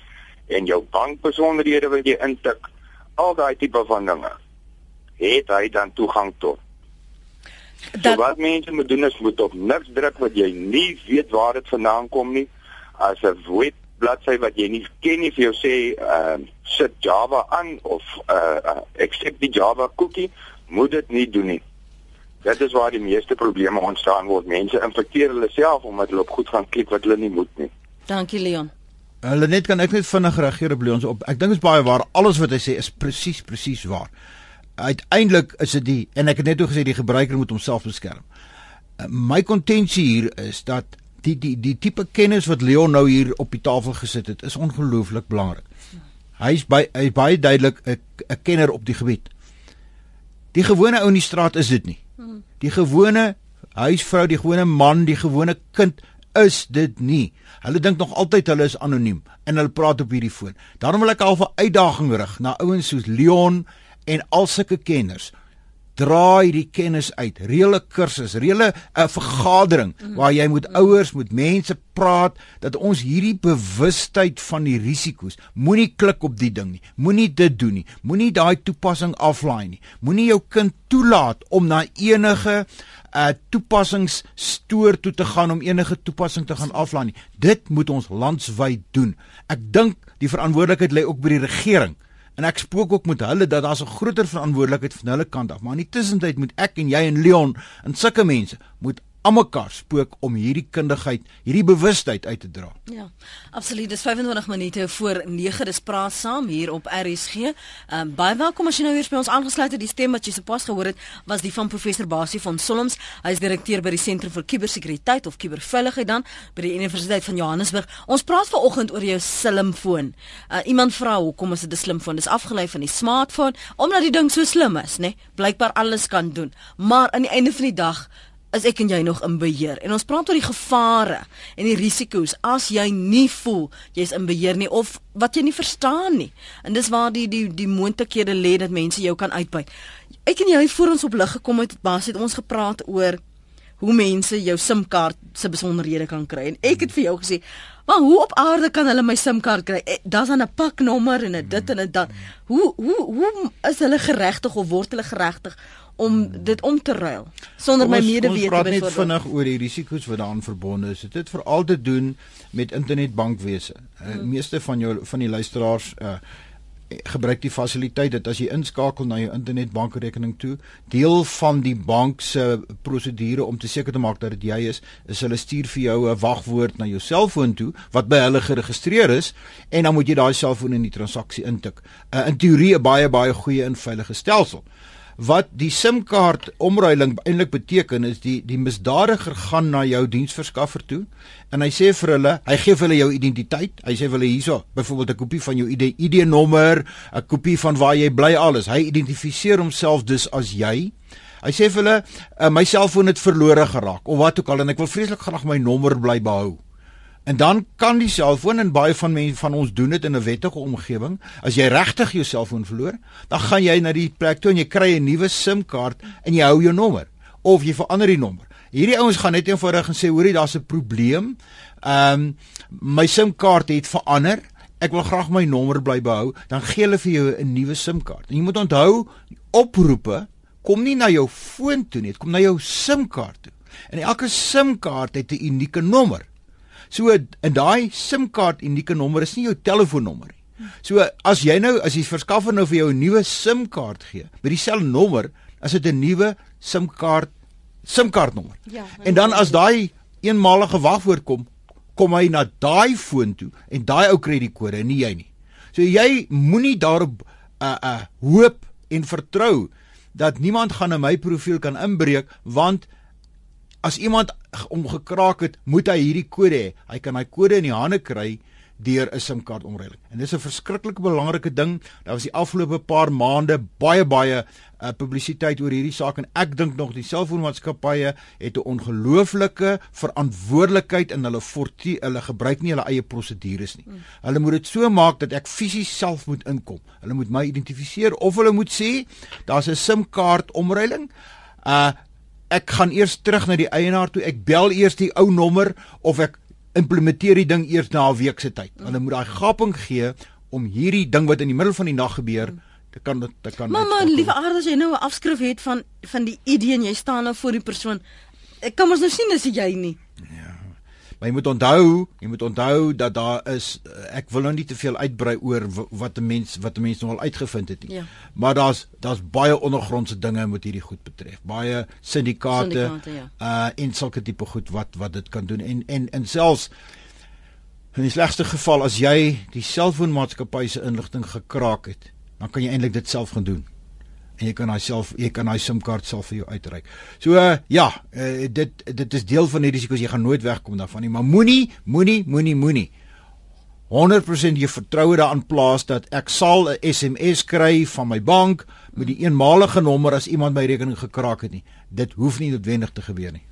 En jou bankbesonderhede wat jy intik, al daai tipe van dinge, het hy dan toegang tot. Dat... So wat mense moet doen is moet op niks druk wat jy nie weet waar dit vandaan kom nie. As 'n web bladsy wat jy nie ken nie vir jou sê, ehm uh, sit Java aan of uh, uh accept die Java cookie moet dit nie doen nie. Dit is waar die meeste probleme ontstaan word. Mense infekteer hulle self omdat hulle op goed gaan klik wat hulle nie moet nie. Dankie Leon. Hulle net kan ek net vinnig reageer op Leon se op. Ek dink dit is baie waar. Alles wat hy sê is presies presies waar. Uiteindelik is dit die en ek het net ook gesê die gebruiker moet homself beskerm. Uh, my kontensie hier is dat die die die tipe kennis wat Leon nou hier op die tafel gesit het is ongelooflik belangrik. Hy is baie hy is baie duidelik 'n 'n kenner op die gebied. Die gewone ou in die straat is dit nie. Hmm. Die gewone huisvrou, die gewone man, die gewone kind is dit nie. Hulle dink nog altyd hulle is anoniem en hulle praat op hierdie foon. Daarom wil ek al 'n uitdaging rig na ouens soos Leon en al sulke kenners draai die kennis uit. Reële kursus, reële 'n uh, vergadering mm. waar jy met ouers, met mense praat dat ons hierdie bewustheid van die risiko's. Moenie klik op die ding nie. Moenie dit doen nie. Moenie daai toepassing aflaai nie. Moenie jou kind toelaat om na enige uh, toepassingsstoor toe te gaan om enige toepassing te gaan aflaai nie. Dit moet ons landwyd doen. Ek dink die verantwoordelikheid lê ook by die regering. En ek spook ook met hulle dat daar 'n groter verantwoordelikheid van hulle kant af, maar in die tussentyd moet ek en jy en Leon en sulke mense moet almekaar spook om hierdie kundigheid, hierdie bewustheid uit te dra. Ja. Absoluut. Dis 25 minute voor 9. Dis praat saam hier op RSG. Ehm um, baie welkom as jy nou weer by ons aangesluit het. Die stem wat jy sopas gehoor het, was die van professor Basie van Solms. Hy is direkteur by die Sentrum vir Kubersekuriteit of Kuberveiligheid dan by die Universiteit van Johannesburg. Ons praat vanoggend oor jou slimfoon. Uh, iemand vra hoekom is dit 'n slimfoon? Dis afgelei van die smartphone omdat die ding so slim is, né? Nee? Blykbaar alles kan doen. Maar aan die einde van die dag is ek en jy nog in beheer. En ons praat oor die gevare en die risiko's as jy nie voel jy's in beheer nie of wat jy nie verstaan nie. En dis waar die die die moontlikhede lê dat mense jou kan uitbuit. Ek en jy voor ons op lig gekom het, baas het ons gepraat oor hoe mense jou SIM-kaart se besonderhede kan kry. En ek het vir jou gesê, "Maar hoe op aarde kan hulle my SIM-kaart kry? Eh, Daar's 'n paknommer en 'n dit en 'n dat. Hoe hoe hoe is hulle geregtig of word hulle geregtig om dit om te ruil sonder my medewete byvoorbeeld. Ons praat net vinnig oor die risiko's wat daaraan verbonde is. Dit het veral te doen met internetbankwese. Die uh, hmm. meeste van jou van die luisteraars uh, gebruik die fasiliteit dat as jy inskakel na jou internetbankrekening toe, deel van die bank se prosedure om te seker te maak dat dit jy is, is hulle stuur vir jou 'n wagwoord na jou selfoon toe wat by hulle geregistreer is en dan moet jy daai selfoon in die transaksie intik. Uh, in teorie 'n baie baie goeie en veilige stelsel. Wat die SIM-kaart omruiling eintlik beteken is die die misdadiger gaan na jou diensverskaffer toe en hy sê vir hulle, hy gee vir hulle jou identiteit. Hy sê vir hulle hierso, byvoorbeeld 'n kopie van jou ID-nommer, 'n kopie van waar jy bly alles. Hy identifiseer homself dus as jy. Hy sê vir hulle, uh, my selfoon het verlore geraak of wat ook al en ek wil vreeslik graag my nommer bly behou. En dan kan die selfoon en baie van mense van ons doen dit in 'n wettige omgewing. As jy regtig jou selfoon verloor, dan gaan jy na die plek toe en jy kry 'n nuwe SIM-kaart en jy hou jou nommer of jy verander die nommer. Hierdie ouens gaan net eenvoudig en sê hoorie daar's 'n probleem. Ehm um, my SIM-kaart het verander. Ek wil graag my nommer bly behou. Dan gee hulle vir jou 'n nuwe SIM-kaart. En jy moet onthou, oproepe kom nie na jou foon toe nie, dit kom na jou SIM-kaart toe. En elke SIM-kaart het 'n unieke nommer. So in daai SIM-kaart unieke nommer is nie jou telefoonnommer nie. So as jy nou as die verskaffer nou vir jou 'n nuwe SIM-kaart gee met dieselfde nommer, as dit 'n nuwe SIM-kaart SIM-kaartnommer. Ja. En dan as daai eenmalige wagwoord kom, kom hy na daai foon toe en daai ou kry die kode en nie jy nie. So jy moenie daarop uh, uh hoop en vertrou dat niemand gaan in my profiel kan inbreek want as iemand om gekraak het, moet hy hierdie kode hê. Hy kan hy kode in die hande kry deur 'n SIM-kaart omruiling. En dis 'n verskriklik belangrike ding. Daar was die afgelope paar maande baie baie uh, publisiteit oor hierdie saak en ek dink nog die selfoonmaatskappye het 'n ongelooflike verantwoordelikheid in hulle fortie, hulle gebruik nie hulle eie prosedures nie. Hulle moet dit so maak dat ek fisies self moet inkom. Hulle moet my identifiseer of hulle moet sê daar's 'n SIM-kaart omruiling. Uh ek gaan eers terug na die eienaar toe. Ek bel eers die ou nommer of ek implementeer die ding eers na 'n week se tyd. Hulle moet daai gaping gee om hierdie ding wat in die middel van die nag gebeur, te kan te kan Mamma, liewe aard as jy nou 'n afskrif het van van die ID en jy staan nou voor die persoon. Ek kan mos nou sien as jy nie. Ja. Maar jy moet onthou, jy moet onthou dat daar is eh, ek wil nou nie te veel uitbrei oor wat 'n mens wat 'n mens nog al uitgevind het nie. Ja. Maar daar's daar's baie ondergrondse dinge met hierdie goed betref. Baie syndikaate, syndikaate ja. uh en sulke tipe goed wat wat dit kan doen en en en selfs in die slegste geval as jy die selfoonmaatskappy se inligting gekraak het, dan kan jy eintlik dit self gaan doen en jy kan myself jy kan daai SIM-kaart self vir jou uitreik. So uh, ja, uh, dit dit is deel van die risiko's jy gaan nooit wegkom daarvan nie, maar moenie moenie moenie moenie 100% jy vertroue daaraan plaas dat ek sal 'n SMS kry van my bank met die eenmalige nommer as iemand my rekening gekraak het nie. Dit hoef nie noodwendig te gebeur nie.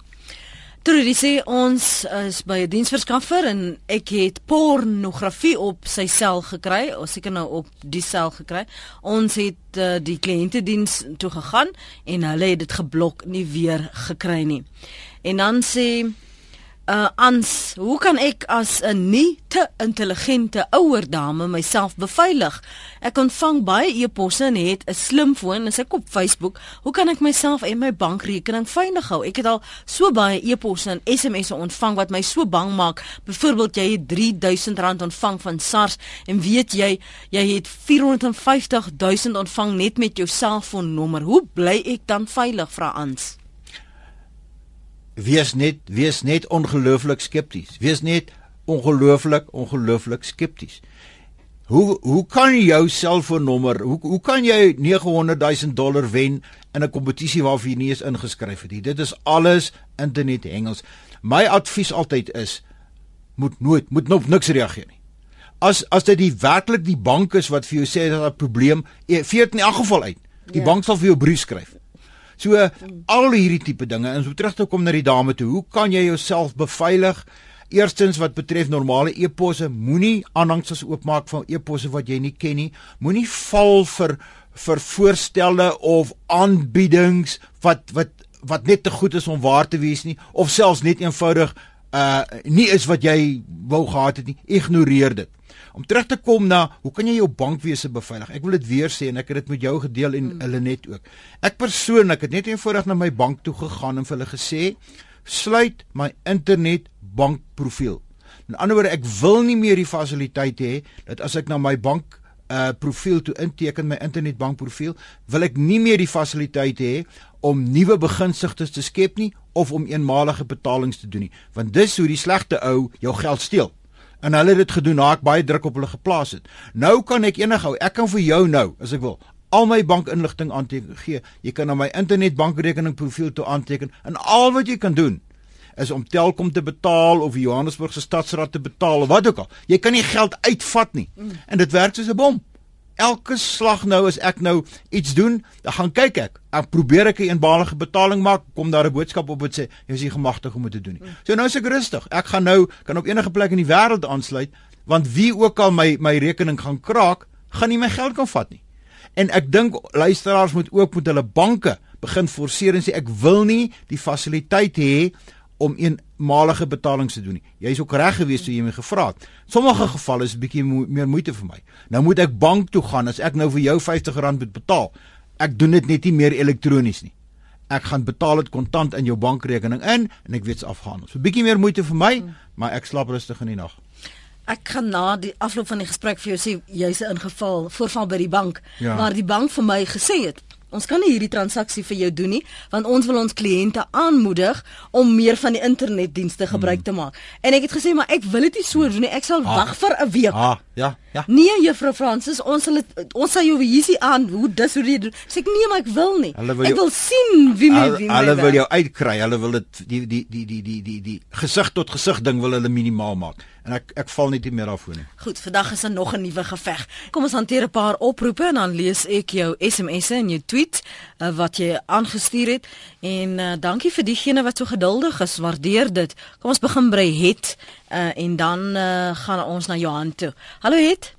Trudy sê ons is by 'n diensverskaffer en ek het pornografie op sy sel gekry, of seker nou op die sel gekry. Ons het uh, die kliëntediens toe gegaan en hulle het dit geblok nie weer gekry nie. En dan sê uh ans hoe kan ek as 'n nie te intelligente ouer dame myself beveilig? Ek ontvang baie e-posse en het 'n slimfoon en ek op Facebook. Hoe kan ek myself en my bankrekening veilig hou? Ek het al so baie e-posse en SMS'e ontvang wat my so bang maak. Byvoorbeeld jy het 3000 rand ontvang van SARS en weet jy jy het 450 000 ontvang net met jou selfoonnommer hoe bly ek dan veilig vra ans wees net wees net ongelooflik skepties. Wees net ongelooflik ongelooflik skepties. Hoe hoe kan jou selfoonnommer, hoe hoe kan jy 900 000 dollar wen in 'n kompetisie waarvoor jy nie eens ingeskryf het nie? Dit is alles internet hengels. My advies altyd is moet nooit moet nog niks reageer nie. As as dit die werklik die bank is wat vir jou sê dat daar 'n probleem, vee dit in elk geval uit. Die. Ja. bank sal vir jou brief skryf. So al hierdie tipe dinge en so terug te kom na die dame toe. Hoe kan jy jouself beveilig? Eerstens wat betref normale e-posse, moenie aanhangsels oopmaak van e-posse wat jy nie ken nie. Moenie val vir vir voorstelle of aanbiedings wat wat wat net te goed is om waar te wees nie of selfs net eenvoudig uh nie is wat jy wou gehad het nie. Ignoreer dit om terug te kom na hoe kan jy jou bankwese beveilig? Ek wil dit weer sê en ek het dit met jou gedeel en hmm. hulle net ook. Ek persoonlik het net eenvoudig na my bank toe gegaan en vir hulle gesê sluit my internet bankprofiel. In ander woorde, ek wil nie meer die fasiliteit hê dat as ek na my bank uh profiel toe inteken my internet bankprofiel, wil ek nie meer die fasiliteit hê om nuwe beginsigtes te skep nie of om eenmalige betalings te doen nie, want dis hoe die slegte ou jou geld steel en hulle het dit gedoen na ek baie druk op hulle geplaas het. Nou kan ek enige ou, ek kan vir jou nou, as ek wil, al my bankinligting aanteken gee. Jy kan na my internet bankrekening profiel toe aanteken en al wat jy kan doen is om Telkom te betaal of die Johannesburgse stadsraad te betaal of wat ook al. Jy kan nie geld uitvat nie. Mm. En dit werk soos 'n bom. Elke slag nou as ek nou iets doen, dan gaan kyk ek. Ek probeer ek 'n eenbalige betaling maak, kom daar 'n boodskap op wat sê jy is nie gemagtig om dit te doen nie. So nou is ek rustig. Ek gaan nou kan op enige plek in die wêreld aansluit want wie ook al my my rekening gaan kraak, gaan nie my geld kan vat nie. En ek dink luisteraars moet ook met hulle banke begin forceer en sê ek wil nie die fasiliteit hê om eenmalige betalings te doen nie. Jy's ook reg geweest toe jy my gevra het. Sommige gevalle is 'n bietjie mo meer moeite vir my. Nou moet ek bank toe gaan as ek nou vir jou R50 moet betaal. Ek doen dit net nie meer elektronies nie. Ek gaan betaal dit kontant in jou bankrekening in en ek weet's afgehandel. So 'n bietjie meer moeite vir my, hmm. maar ek slaap rustig in die nag. Ek kan na die afloop van die gesprek vir jou sê jy's ingeval voorval by die bank ja. waar die bank vir my gesê het ons kan nie hierdie transaksie vir jou doen nie want ons wil ons kliënte aanmoedig om meer van die internetdienste gebruik hmm. te maak. En ek het gesê maar ek wil dit nie so doen nie. Ek sal ah. wag vir 'n week. Ah, ja, ja. Nee, juffrou Fransis, ons sal het, ons sal jou hiersie aan hoe dis hoe jy doen. Sê ek nee, maar ek wil nie. Wil ek wil sien wie my wie my. Hulle wil jou uitkry. Hulle wil dit die die die die die die die gesig tot gesig ding wil hulle minimaal maak en ek ek val net nie meer daarvoor nie. Goed, vandag is 'n nog 'n nuwe geveg. Kom ons hanteer 'n paar oproepe en dan lees ek jou SMS'e en jou tweet uh, wat jy aangestuur het en uh, dankie vir diegene wat so geduldig is. Waardeer dit. Kom ons begin by Het uh, en dan uh, gaan ons na Johan toe. Hallo Het.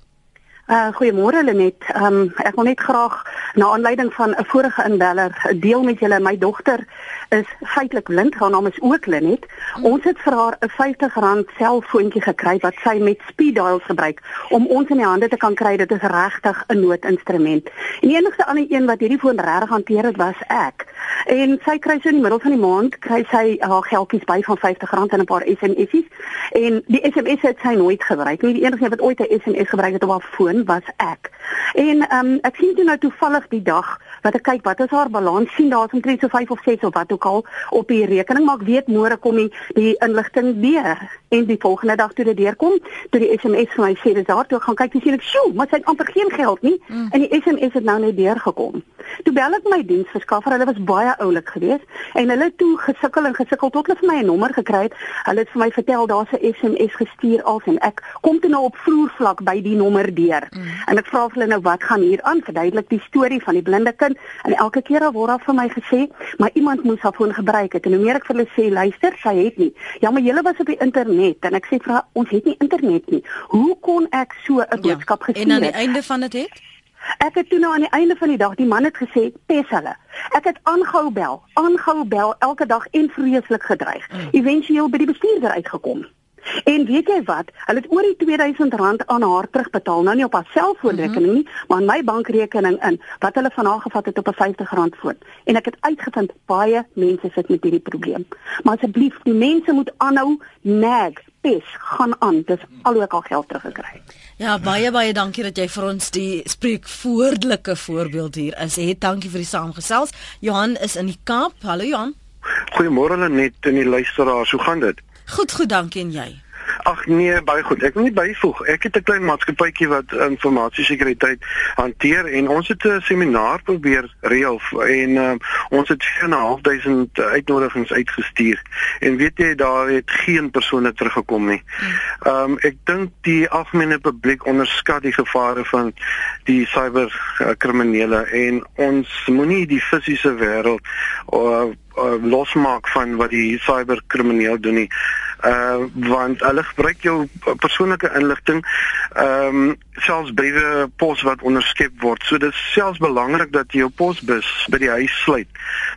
Uh goeiemôre Lenet. Um ek wil net graag na aanleiding van 'n vorige inbeller deel met julle my dogter is feitelik blind. Haar naam is ook Lenet. Mm. Ons het vir haar 'n R50 selfoontjie gekry wat sy met speed dials gebruik om ons in die hande te kan kry. Dit is regtig 'n noodinstrument. En die enigste ander een wat hierdie foon regtig hanteer het was ek. En sy kry so in die middel van die maand kry sy haar geldjies by van R50 en 'n paar SMS'ies. En die SMS het sy nooit gebruik nie. Die enigste wat ooit 'n SMS gebruik het op haar foon was ek. En ehm um, ek sien toe nou toevallig die dag wat ek kyk wat is haar balans sien daar's omtrent so 5 of 6 of wat ook al op die rekening maar ek weet môre kom die, die inligting weer en die volgende dag toe dit deurkom toe die SMS vir my sê dis daar toe gaan kyk dis ek sjoe maar sy het amper geen geld nie mm. en die SMS het nou net deurgekom. Toe bel ek my diensverskaffer hulle was baie oulik geweest en hulle toe gesukkel en gesukkel tot hulle vir my 'n nommer gekry het. Hulle het vir my vertel daar's 'n SMS gestuur al en ek kom toe nou op vloervlak by die nommer deur. Mm. En ek vra hulle nou wat gaan hier aan? Verduidelik die storie van die blinde kind en elke keer word daar vir my gesê, maar iemand moes haar foon gebruik het. En hoe meer ek vir hulle sê, luister, sy het nie. Ja, maar julle was op die internet en ek sê vir haar, ons het nie internet nie. Hoe kon ek so 'n ja, boodskap ja, gestuur het? En aan die einde van dit het Ek het toe nou aan die einde van die dag, die man het gesê, "Pes hulle." Ek het aangehou bel, aangehou bel elke dag en vreeslik gedreig. Mm. Eventueel by die bestuurder uitgekom. En weet jy wat? Hulle het oor die R2000 aan haar terugbetaal, nou nie op haar selfoonrekening nie, maar aan my bankrekening in wat hulle van haar gevat het op 'n R50 foon. En ek het uitgevind baie mense sit met hierdie probleem. Maar asseblief, die mense moet aanhou nag, pes, gaan aan. Dis al ook al geld teruggekry. Ja, baie baie dankie dat jy vir ons die spreekvoordelike voorbeeld hier is. Het dankie vir die saamgesels. Johan is in die Kaap. Hallo Johan. Goeiemôre net in die luisteraars. Hoe gaan dit? Goed, goed, dankie en jy. Ag nee, baie goed. Ek wil net byvoeg. Ek het 'n klein maatskappytjie wat informasiesekuriteit hanteer en ons het 'n seminaar probeer reël en um, ons het 4.500 uitnodigings uitgestuur. En weet jy, daar het geen persone teruggekom nie. Ehm um, ek dink die algemene publiek onderskat die gevare van die cyberkriminele uh, en ons moenie die fisiese wêreld uh, uh, losmaak van wat die cyberkrimineel doen nie uh want hulle gebruik jou persoonlike inligting ehm um, selfs briewe pos wat onderskep word. So dit is selfs belangrik dat jy jou posbus by die huis sluit.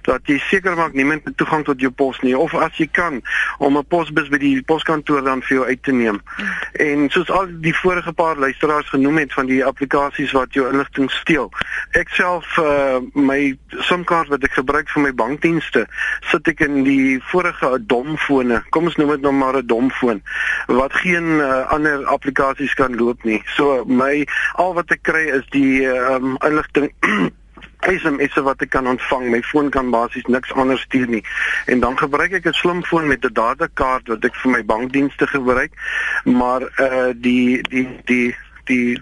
Dat jy seker maak niemand het toegang tot jou pos nie of as jy kan om 'n posbus by die poskantoor dan vir jou uit te neem. En soos al die vorige paar luisteraars genoem het van die applikasies wat jou inligting steel. Ek self uh my SIM-kaart wat ek gebruik vir my bankdienste, sit ek in die vorige domfone. Kom ons noem dit nou maar 'n domfoon wat geen uh, ander applikasies kan loop nie. So my al wat ek kry is die ehm um, inligting SMS'e wat ek kan ontvang. My foon kan basies niks anders stuur nie. En dan gebruik ek 'n slimfoon met 'n datakaart wat ek vir my bankdienste gebruik. Maar uh die die die die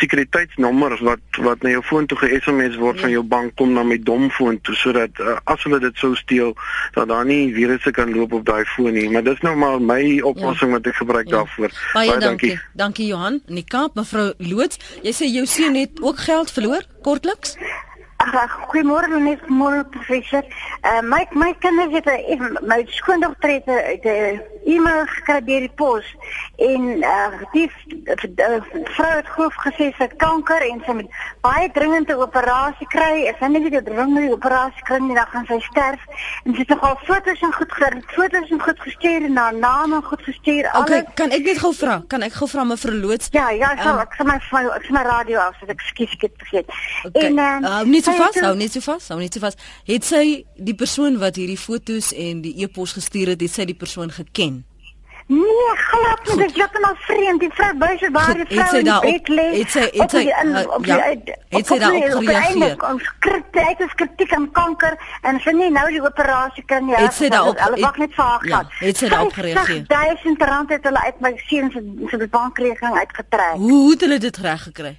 sekuriteitsnommer wat wat na jou foon toe ge-SMS word ja. van jou bank kom na my domfoon toe sodat uh, as hulle dit sou steel dat daar nie virusse kan loop op daai foon nie maar dis nou maar my oplossing ja. wat ek gebruik ja. daarvoor baie, baie dankie. dankie dankie Johan in die Kaap mevrou Loots jy sê jou seun het ook geld verloor kortliks Goeiemôre net môre professor. Uh, my my kinders het 'n my skoondogter het 'n e-mail gekry deur die pos en uh, die vrou het grof gesê sy het kanker en sy moet baie dringend 'n operasie kry. As sy nie die dringende operasie kry nie, dan gaan sy sterf. En sy het nogal foto's en goed gestuur, foto's en goed gestuur en haar naam en goed gestuur. Okay, kan ek net gou vra? Kan ek gou vra mevrou Loots? Ja, ja, sal, um, ek sal my ek sal my radio af, so ek skiet ek het vergeet. Okay. En uh, uh, nie so vas, hou net so vas, hou net so vas. Het sy die persoon wat hierdie fotos en die e-pos gestuur het, het sy die persoon geken? Nee, glad nie. Dit is net vreemd. Die vrou buite waar die vrou in bed lê. Het sy het sy ja, het sy daar op gereageer? Ons kritiek is kritiek aan kanker en sy nie nou die operasie kan nie. Het sy daar op hulle wag net vir haar gehad. Het sy daar op gereageer? Daai is interessant het hulle uit my seun se se bankrekening uitgetrek. Hoe het hulle dit reg gekry?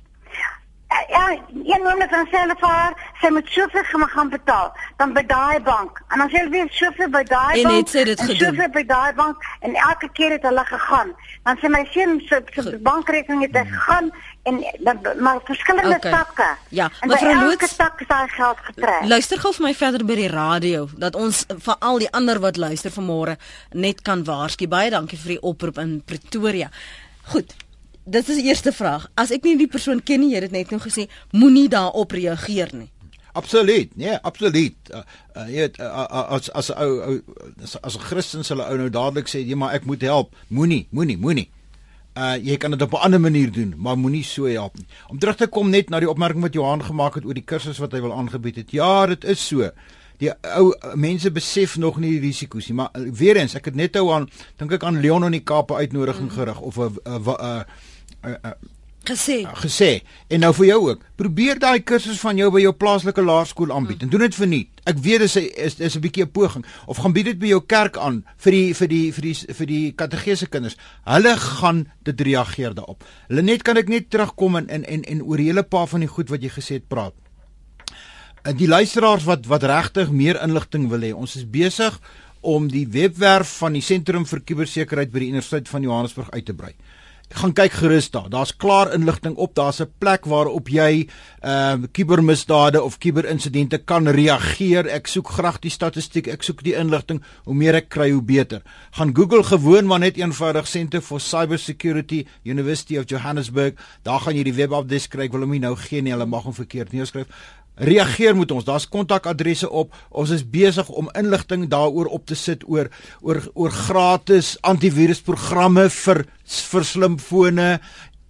Ja, een oomblik dan sê hulle vir haar, sy moet soveel gaan gaan betaal, dan by daai bank. En dan sê hulle weer soveel by daai bank. En het sy dit gedoen? Soveel by daai bank en elke keer het hulle gegaan. Dan sê my seun se bankrekening het gegaan en dan maar verskillende okay. takke. Ja, mevrou Loots, elke tak het daai geld getrek. Luister gou vir my verder by die radio dat ons vir al die ander wat luister vanmôre net kan waarsku. Baie dankie vir die oproep in Pretoria. Goed dit is die eerste vraag. As ek nie die persoon ken nie, jy het net nou gesê, moenie daarop reageer nie. Absoluut. Nee, absoluut. Uh, uh, jy weet uh, uh, as as ou ou as, 'n Christen sal ou nou dadelik sê, "Ja, maar ek moet help." Moenie, moenie, moenie. Uh jy kan dit op 'n ander manier doen, maar moenie so help nie. Om terug te kom net na die opmerking wat Johan gemaak het oor die kursus wat hy wil aangebied het. Ja, dit is so. Die ou mense besef nog nie die risiko's nie, maar weer eens, ek het net ou aan dink ek aan Leon in die Kaap uitnodiging gerig of 'n 'n uh, uh, gesê. Uh, gesê. En nou vir jou ook. Probeer daai kursus van jou by jou plaaslike laerskool aanbied mm. en doen dit vir nuut ek weet dis is is 'n bietjie 'n poging. Of gaan bied dit by jou kerk aan vir die vir die vir die vir die kategese kinders. Hulle gaan dit reageer daarop. Hulle net kan ek net terugkom en en en, en oor die hele paar van die goed wat jy gesê het praat? En die luisteraars wat wat regtig meer inligting wil hê ons is besig om die webwerf van die sentrum vir kubersekuriteit by die universiteit van Johannesburg uit te brei gaan kyk gerus daar. Daar's klaar inligting op. Daar's 'n plek waarop jy ehm uh, kubermisdade of kuberinsidente kan reageer. Ek soek graag die statistiek. Ek soek die inligting. Hoe meer ek kry, hoe beter. Gaan Google gewoon maar net eenvoudig Center for Cyber Security University of Johannesburg. Daar gaan jy die webadres kry. Ek wil hom nie nou gee nie. Hulle mag hom verkeerd neerskryf reageer moet ons. Daar's kontakadresse op. Ons is besig om inligting daaroor op te sit oor oor oor gratis antivirusprogramme vir vir slimfone.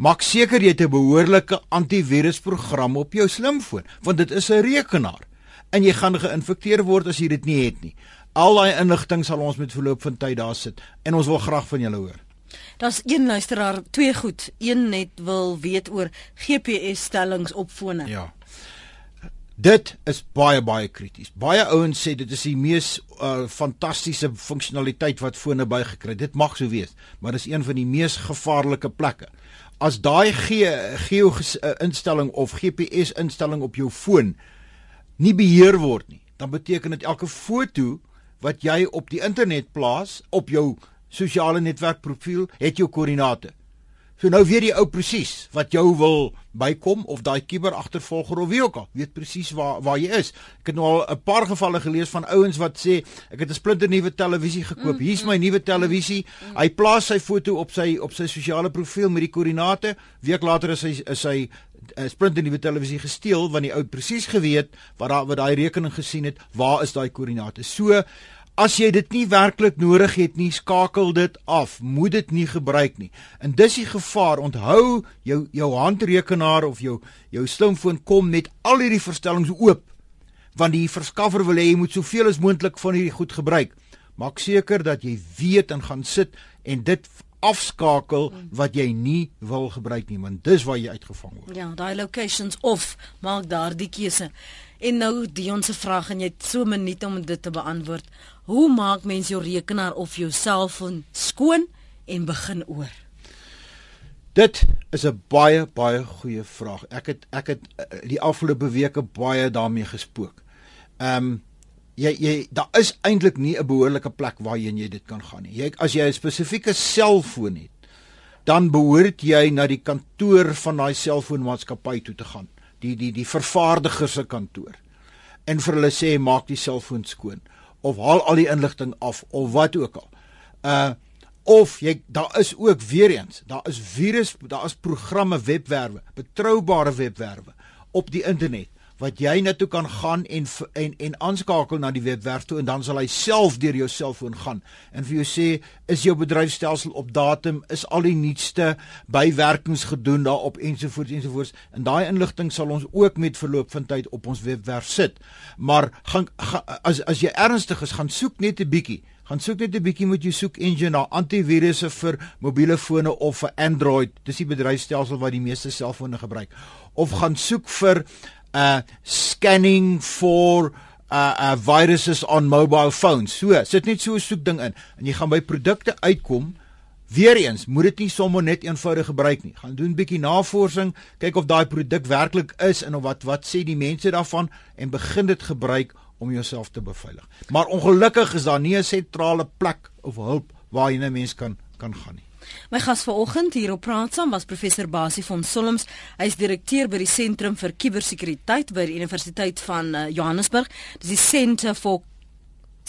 Maak seker jy het 'n behoorlike antivirusprogram op jou slimfoon, want dit is 'n rekenaar en jy gaan geïnfekteer word as jy dit nie het nie. Al daai inligting sal ons met verloop van tyd daar sit en ons wil graag van julle hoor. Daar's een luisteraar, twee goed. Een net wil weet oor GPS stellings op fone. Ja. Dit is baie baie krities. Baie ouens sê dit is die mees uh, fantastiese funksionaliteit wat fone bygekry het. Dit mag so wees, maar dis een van die mees gevaarlike plekke. As daai geo uh, instelling of GPS instelling op jou foon nie beheer word nie, dan beteken dit elke foto wat jy op die internet plaas op jou sosiale netwerkprofiel het jou koördinate. So nou weet die ou presies wat jou wil bykom of daai kuberagtervolger of wie ook al weet presies waar waar jy is. Ek het nou al 'n paar gevalle gelees van ouens wat sê ek het 'n splinter nuwe televisie gekoop. Mm, Hier's my mm, nuwe mm, televisie. Hy plaas sy foto op sy op sy sosiale profiel met die koördinate. Week later is hy is hy 'n splinter nuwe televisie gesteel want die ou presies geweet wat daai wat daai rekening gesien het, waar is daai koördinate. So As jy dit nie werklik nodig het nie, skakel dit af. Moet dit nie gebruik nie. En dis die gevaar. Onthou jou jou handrekenaar of jou jou slimfoon kom met al hierdie verstellings oop. Want die verskaffer wil hê jy moet soveel as moontlik van hierdie goed gebruik. Maak seker dat jy weet en gaan sit en dit afskakel wat jy nie wil gebruik nie, want dis waar jy uitgevang word. Ja, daai locations of maak daardie keuse. En nou Dion se vraag en jy het so 'n minuut om dit te beantwoord. Hoe maak mens jou rekenaar of jou selfoon skoon en begin oor? Dit is 'n baie baie goeie vraag. Ek het ek het eh, die afgelope weke baie daarmee gespook. Ehm um, jy jy daar is eintlik nie 'n behoorlike plek waarheen jy dit kan gaan nie. Jy as jy 'n spesifieke selfoon het, dan behoort jy na die kantoor van daai selfoonmaatskappy toe te gaan. Die die die vervaardiger se kantoor. En vir hulle sê maak die selfoon skoon of haal al die inligting af of wat ook al. Uh of jy daar is ook weer eens, daar is virus, daar is programme webwerwe, betroubare webwerwe op die internet wat jy net toe kan gaan en en en aanskakel na die webwerf toe en dan sal hy self deur jou selfoon gaan en vir jou sê is jou bedryfstelsel op datum? Is al die nuutste bywerkings gedoen daarop? ensovoorts ensovoorts en daai inligting sal ons ook met verloop van tyd op ons webwerf sit. Maar gaan ga, as as jy ernstig is gaan soek net 'n bietjie. Gaan soek net 'n bietjie moet jy soek engine na antivirusse vir mobiele fone of vir Android. Dis die bedryfstelsel wat die meeste selfone gebruik. Of gaan soek vir uh scanning for uh uh viruses on mobile phones. So, sit net so 'n soek ding in en jy gaan by produkte uitkom. Weereens, moet dit nie sommer net eenvoudig gebruik nie. Gaan doen 'n bietjie navorsing, kyk of daai produk werklik is en of wat wat sê die mense daarvan en begin dit gebruik om jouself te beveilig. Maar ongelukkig is daar nie 'n sentrale plek of hulp waar jy 'n mens kan kan gaan nie. My gas vanoggend hier op Praat saam was professor Basie van Solms. Hy is direkteur by die Sentrum vir Kubersekuriteit by die Universiteit van uh, Johannesburg. Dis die Center for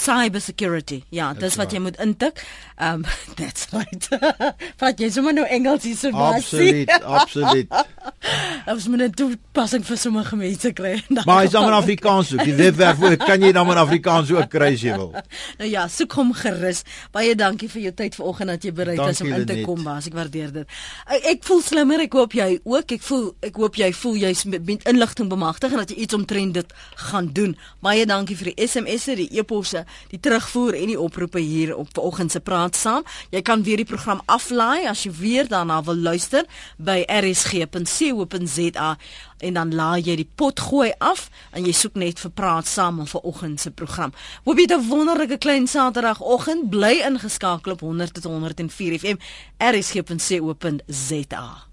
cyber security. Ja, dis wat right. jy moet intik. Um that's right. Vat jy sommer nou Engels hier so baie. Absoluut, absoluut. Ons moet net toepassing vir sommige mense kry. Maar hy's dan in Afrikaans ook. Die webwerf ook kan jy dan in Afrikaans ook kry as jy wil. Nou ja, soek hom gerus. Baie dankie vir jou tyd vanoggend dat jy bereid is om in te kom, baas. Ek waardeer dit. Ek, ek voel slimmer. Ek hoop jy ook. Ek voel ek hoop jy voel jy's met inligting bemagtig en dat jy iets omtrent dit gaan doen. Baie dankie vir die SMS'e, die e-posse die terugvoer en die oproepe hier op vanoggend se praat saam. Jy kan weer die program aflaai as jy weer daarna wil luister by rsg.co.za en dan laai jy die pot gooi af en jy soek net vir praat saam op vanoggend se program. Hoop jy 'n wonderlike klein Saterdagoggend bly ingeskakel op 100 tot 104 FM rsg.co.za.